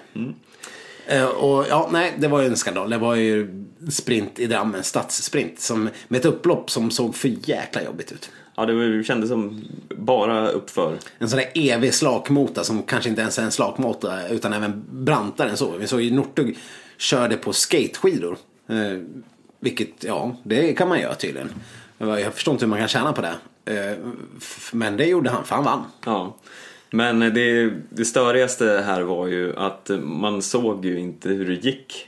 Eh, och ja, nej, det var ju en skandal. Det var ju sprint i Drammen, stadssprint. Som, med ett upplopp som såg för jäkla jobbigt ut. Ja, det kändes som bara uppför. En sån där evig slakmota som kanske inte ens är en slakmota utan även brantare än så. Vi såg ju Northug körde på skateskidor. Vilket, ja, det kan man göra tydligen. Jag förstår inte hur man kan tjäna på det. Eh, men det gjorde han, för han vann. Ja. Men det, det störigaste här var ju att man såg ju inte hur det gick.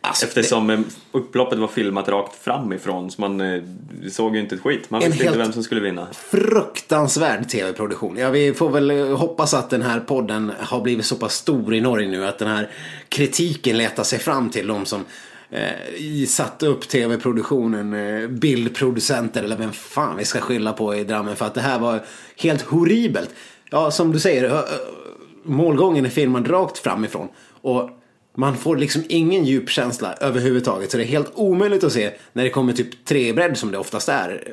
Alltså, Eftersom eh, upploppet var filmat rakt framifrån så man eh, såg ju inte ett skit. Man visste inte vem som skulle vinna. fruktansvärd tv-produktion. Ja, vi får väl hoppas att den här podden har blivit så pass stor i Norge nu att den här kritiken letar sig fram till de som eh, upp tv-produktionen, eh, bildproducenter eller vem fan vi ska skylla på i Drammen för att det här var helt horribelt. Ja, som du säger, målgången är filmad rakt framifrån och man får liksom ingen djup känsla överhuvudtaget så det är helt omöjligt att se när det kommer typ trebredd som det oftast är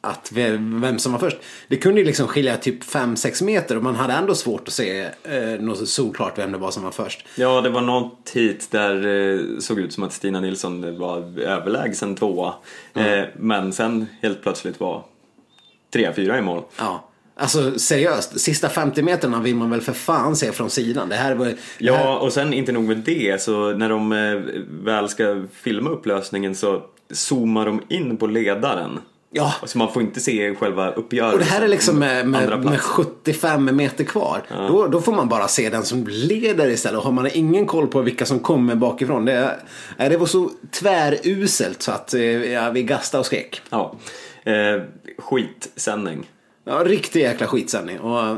att vem vem som var först. Det kunde ju liksom skilja typ 5-6 meter och man hade ändå svårt att se eh, något solklart vem det var som var först. Ja, det var något hit där det såg ut som att Stina Nilsson var överlägsen tvåa. Eh, men sen helt plötsligt var trea, fyra i mål. Ja. Alltså seriöst, sista 50 meterna vill man väl för fan se från sidan. Det här var... det här- Ja, och sen inte nog med det, så när de eh, väl ska filma upplösningen så zoomar de in på ledaren. Ja. Så man får inte se själva uppgörelsen. Och det här är liksom med, med, med 75 meter kvar. Då, då får man bara se den som leder istället. Och har man ingen koll på vilka som kommer bakifrån. Det, det var så tväruselt så att eh, ja, vi gastade och skrek. Ja. Eh, skitsändning. Ja, riktig jäkla skitsändning. Och,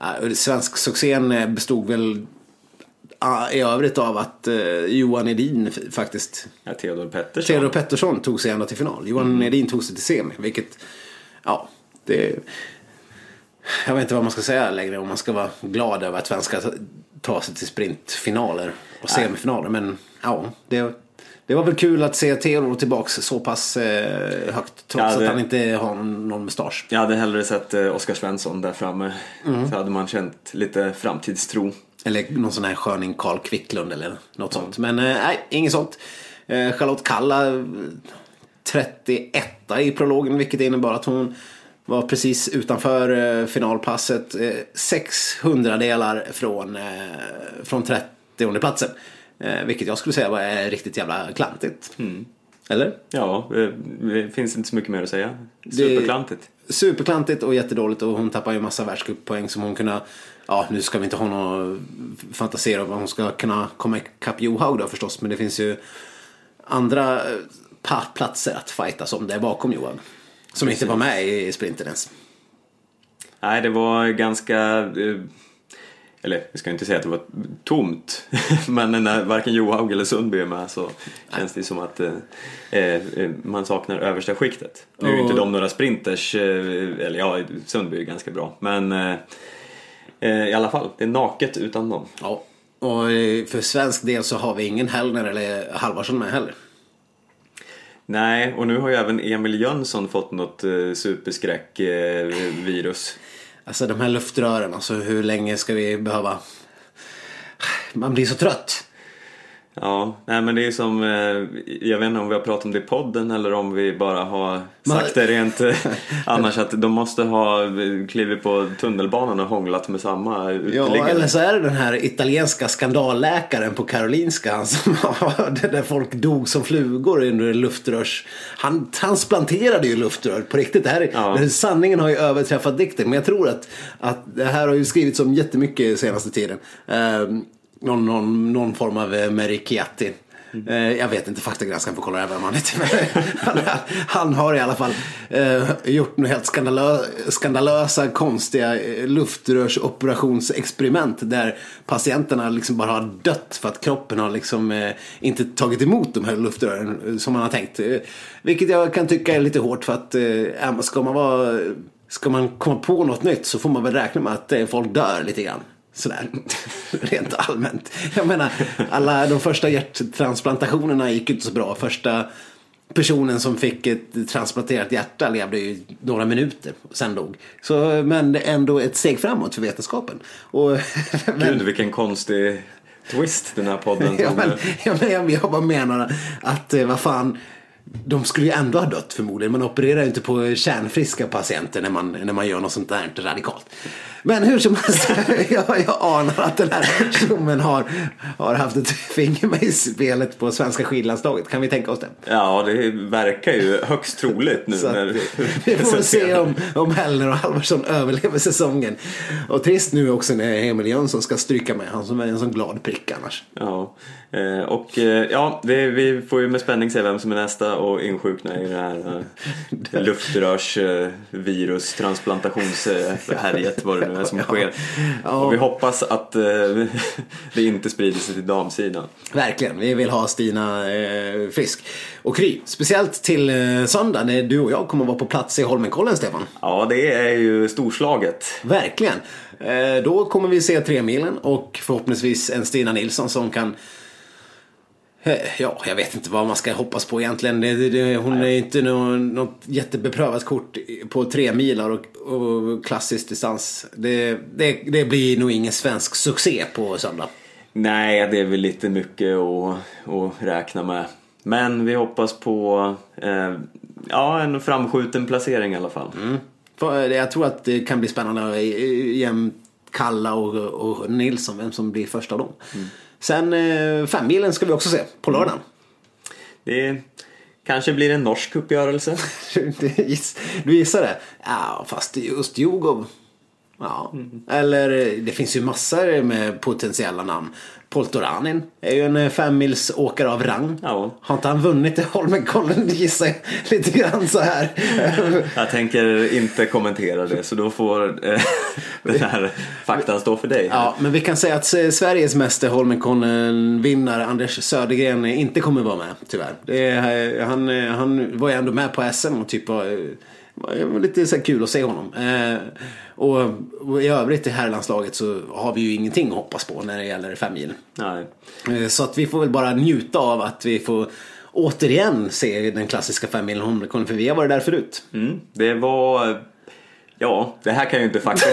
ja, svensk succén eh, bestod väl ja, i övrigt av att eh, Johan Edin faktiskt Ja, Theodor Pettersson. Theodor Pettersson tog sig ända till final. Johan Edin tog sig till semi. Vilket, ja, det... Jag vet inte vad man ska säga längre om man ska vara glad över att svenskar ta- tar sig till sprintfinaler och semifinaler. Men ja, det, det var väl kul att se Theodor tillbaks så pass eh, högt. Trots Ja, det- att han inte har någon, någon mustasch. Jag hade hellre sett eh, Oskar Svensson där framme. Mm. Så hade man känt lite framtidstro. Eller någon sån här sköning Karl Kvicklund eller något sånt. Men eh, nej, inget sånt. Eh, Charlotte Kalla eh, 31 i prologen vilket innebar att hon var precis utanför eh, finalpasset. Eh, 600 delar från, eh, från 30 platsen. Eh, vilket jag skulle säga var eh, riktigt jävla klantigt. Eller? Ja, eh, det finns inte så mycket mer att säga. Superklantigt. Superklantigt och jättedåligt och hon tappar ju massa världscuppoäng som hon kunde Ja, nu ska vi inte ha några fantasier om vad hon ska kunna komma ikapp Johaug då förstås. Men det finns ju andra eh, platser att fightas om där bakom Johaug. Som inte var med i sprinten ens. Nej, det var ganska... Eh, eller jag ska inte säga att det var tomt, men när varken Johaug eller Sundby är med så känns det som att eh, eh, man saknar översta skiktet. Nu är ju inte de några sprinters, eller ja, Sundby är ganska bra, men eh, eh, i alla fall, det är naket utan dem. Ja. Och eh, för svensk del så har vi ingen Hellner eller Halvarsson med heller. Nej, och nu har ju även Emil Jönsson fått något eh, superskräck-virus. Alltså de här luftrören, alltså hur länge ska vi behöva... Man blir så trött. Ja, nej men det är som, eh, jag vet inte om vi har pratat om det i podden eller om vi bara har sagt det rent eh, annars att de måste ha klivit på tunnelbanan och hånglat med samma Ja, uteliggare. eller så är det den här italienska skandalläkaren på Karolinska han som, där folk dog som flugor under luftrörs... Han transplanterade ju luftrör på riktigt. Det här, Ja. Sanningen har ju överträffat dikten. Men jag tror att, att det här har ju skrivits om jättemycket senaste tiden. Eh, någon, någon, någon form av eh, Mary Chiatti. Eh, jag vet inte, faktagranskaren får kolla över man han Men han, han har i alla fall eh, gjort några helt skandalö, skandalösa, konstiga eh, luftrörsoperationsexperiment där patienterna liksom bara har dött för att kroppen har liksom eh, inte tagit emot de här luftrören eh, som man har tänkt. Eh, vilket jag kan tycka är lite hårt för att eh, ska man vara Ska man komma på något nytt så får man väl räkna med att folk dör lite grann. Sådär, rent allmänt. Jag menar, alla de första hjärttransplantationerna gick ju inte så bra. Första personen som fick ett transplanterat hjärta levde ju några minuter och sen dog. Så, men det är ändå ett steg framåt för vetenskapen. Och, men, Gud vilken konstig twist den här podden. ja, men, ja, men jag, jag bara menar att eh, vad fan de skulle ju ändå ha dött förmodligen. Man opererar ju inte på kärnfriska patienter när man, när man gör något sånt där radikalt. Men hur som helst, jag, jag anar att den här tjommen har, har haft ett finger med i spelet på svenska skidlandslaget. Kan vi tänka oss det? Ja, det verkar ju högst troligt nu när vi får väl se om, om Hellner och Halvarsson överlever säsongen. Och trist nu också när Emil Jönsson ska stryka med. Han som är en sån glad prick annars. Ja, eh, och eh, ja, vi får ju med spänning se vem som är nästa och insjukna i det här eh, luftrörs eh, virus transplantationshärjet vad det nu är som sker. Och vi hoppas att eh, det inte sprider sig till damsidan. Verkligen, vi vill ha Stina eh, frisk. Och Kry, speciellt till eh, söndag när du och jag kommer vara på plats i Holmenkollen Stefan. Ja, det är ju storslaget. Verkligen. Eh, då kommer vi se tre milen och förhoppningsvis en Stina Nilsson som kan eh, Ja, jag vet inte vad man ska hoppas på egentligen. Det, det, hon är inte nå- något jättebeprövat kort på tre milar och, och klassisk distans. Det, det, det blir nog ingen svensk succé på söndag. Nej, det är väl lite mycket att, att räkna med. Men vi hoppas på eh, ja, en framskjuten placering i alla fall. För, eh, Jag tror att det kan bli spännande eh, jämt Kalla och, och Nilsson, vem som blir först av dem. Sen eh, femmilen ska vi också se på lördagen. Det kanske blir en norsk uppgörelse. Du giss- du gissar det? Ja, fast just Djurgård. Ja. Eller eh, det finns ju massor med potentiella namn. Poltoranin är ju en eh, femmils åkare av rang. Ja. Har inte han vunnit Holmenkollen gissar jag lite grann så här. Jag tänker inte kommentera det så då får eh, den här faktan stå för dig. Ja, men vi kan säga att eh, Sveriges mäster Holmenkollen-vinnare Anders Södergren eh, inte kommer vara med tyvärr. Är, han, han var ju ändå med på SM och typ var, eh, var lite så kul att se honom. Eh, och, och i övrigt i herrlandslaget så har vi ju ingenting att hoppas på när det gäller femmilen. Nej. Eh, Så att vi får väl bara njuta av att vi får återigen se den klassiska femmilen Holmenkollen för vi har varit där förut. Mm, det var... Ja, det här kan ju inte fakta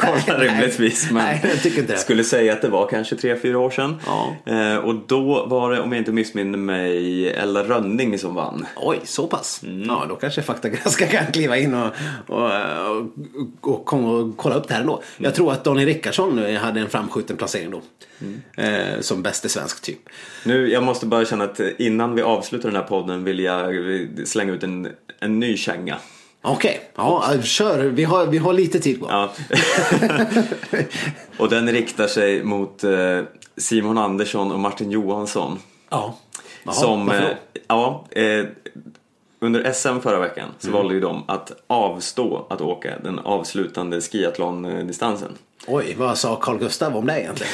kolla rimligtvis men Nej, jag tycker inte skulle säga att det var kanske tre fyra år sedan. Ja. Eh, och då var det, om jag inte missminner mig, Ella Rönning som vann. Oj, så pass? Ja, då kanske faktagranskaren kan kliva in och, och, och, och, och kolla upp det här ändå. Jag tror att Daniel Rickardsson hade en framskjuten placering då. Eh, som bäste svensk typ. Nu, jag måste bara känna att innan vi avslutar den här podden vill jag slänga ut en, en ny känga. Okej, ja, kör. Vi har, vi har lite tid kvar. Ja. och den riktar sig mot eh, Simon Andersson och Martin Johansson. Ja. Jaha, som, eh, ja, eh, under SM förra veckan så Mm. valde ju de att avstå att åka den avslutande skiathlon-distansen. Oj, vad sa Carl Gustav om det egentligen?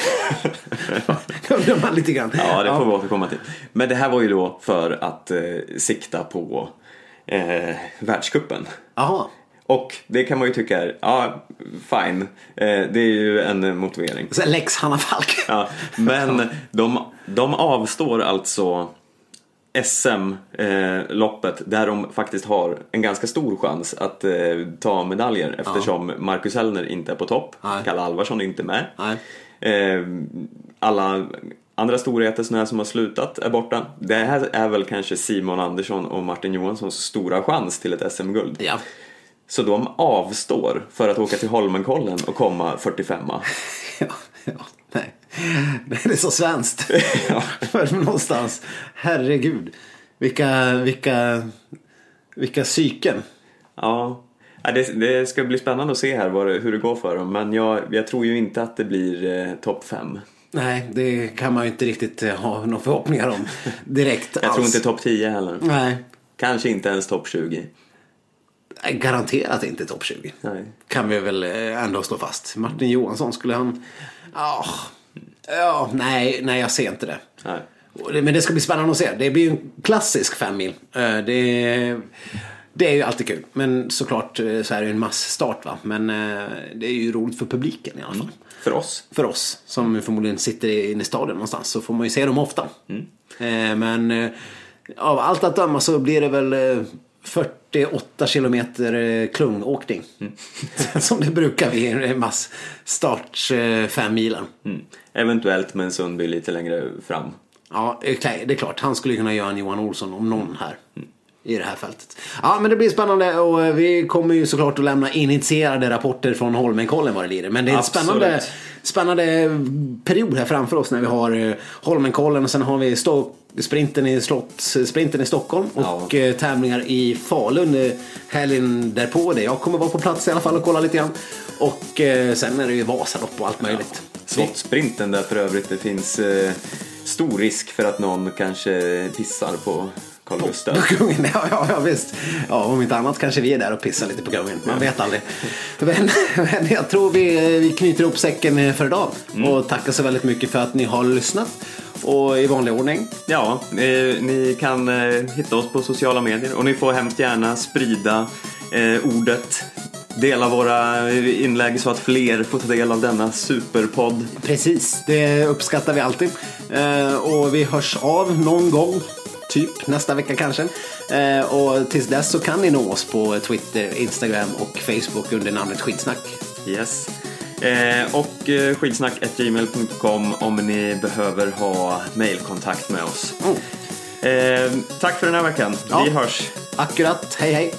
Undrar man lite grann. Ja, det får vi återkomma till. Men det här var ju då för att eh, sikta på eh, världskuppen. Jaha. Och det kan man ju tycka är, ja, fine. Eh, det är ju en motivering. Så Lex Hanna Falk. Ja, men de, de avstår alltså SM-loppet där de faktiskt har en ganska stor chans att eh, ta medaljer eftersom Marcus Hellner inte är på topp, Nej. Kalle Alvarsson är inte med. Nej. Eh, alla andra storheter här som har slutat är borta. Det här är väl kanske Simon Andersson och Martin Johanssons stora chans till ett SM-guld. Ja. Så de avstår för att åka till Holmenkollen och komma 45 Ja, ja, nej. Det är så svenskt. Ja. För någonstans. Herregud. Vilka, vilka, vilka psyken. Ja, det, det ska bli spännande att se här det, hur det går för dem. Men jag, jag tror ju inte att det blir eh, topp 5. Nej, det kan man ju inte riktigt eh, ha några förhoppningar om direkt Jag alls. tror inte topp 10 heller. Nej, Kanske inte ens topp 20. garanterat inte topp 20. Nej. Kan vi väl eh, ändå slå fast. Martin Johansson, skulle han... Ja, ja nej, nej, jag ser inte det. Nej. Men det ska bli spännande att se. Det blir ju en klassisk femmil. Eh, Det, det är ju alltid kul. Men såklart så är det ju en massstart va. Men det är ju roligt för publiken i alla fall. För oss. För oss som förmodligen sitter inne i staden någonstans så får man ju se dem ofta. Eh, Men eh, av allt att döma så blir det väl eh, 48 kilometer eh, klungåkning. som det brukar vid massstarts eh, fem milen. Mm. Eventuellt med en Sundby lite längre fram. Ja, det är klart. Han skulle kunna göra en Johan Olsson om någon här. I det här fältet. Ja, men det blir spännande och eh, vi kommer ju såklart att lämna initierade rapporter från Holmenkollen vad det lider. Men det är en spännande, spännande period här framför oss när vi har eh, Holmenkollen och sen har vi Sto- sprinten i, slott, sprinten i Stockholm och Ja. eh, tävlingar i Falun eh, helgen därpå. Där jag kommer vara på plats i alla fall och kolla lite grann. Och eh, sen är det ju Vasalopp och allt möjligt. Slottsprinten där för övrigt det finns eh, stor risk för att någon kanske pissar på Carl Gustaf. På kungen, ja, ja, ja visst. Ja, om inte annat kanske vi är där och pissar lite på kungen. Man vet aldrig. Men, men jag tror vi, vi knyter ihop säcken för idag. Och tackar så väldigt mycket för att ni har lyssnat. Och i vanlig ordning. Ja, eh, ni kan eh, hitta oss på sociala medier och ni får hemskt gärna sprida eh, ordet. Dela våra eh, inlägg så att fler får ta del av denna superpodd. Precis, det uppskattar vi alltid. Eh, och vi hörs av någon gång. Typ nästa vecka kanske. Eh, och tills dess så kan ni nå oss på Twitter, Instagram och Facebook under namnet Skitsnack. Yes. Eh, och eh, skidsnack.gmail.com om ni behöver ha mailkontakt med oss. Mm. Eh, tack för den här veckan. Ja. Vi hörs. Akkurat, hej hej!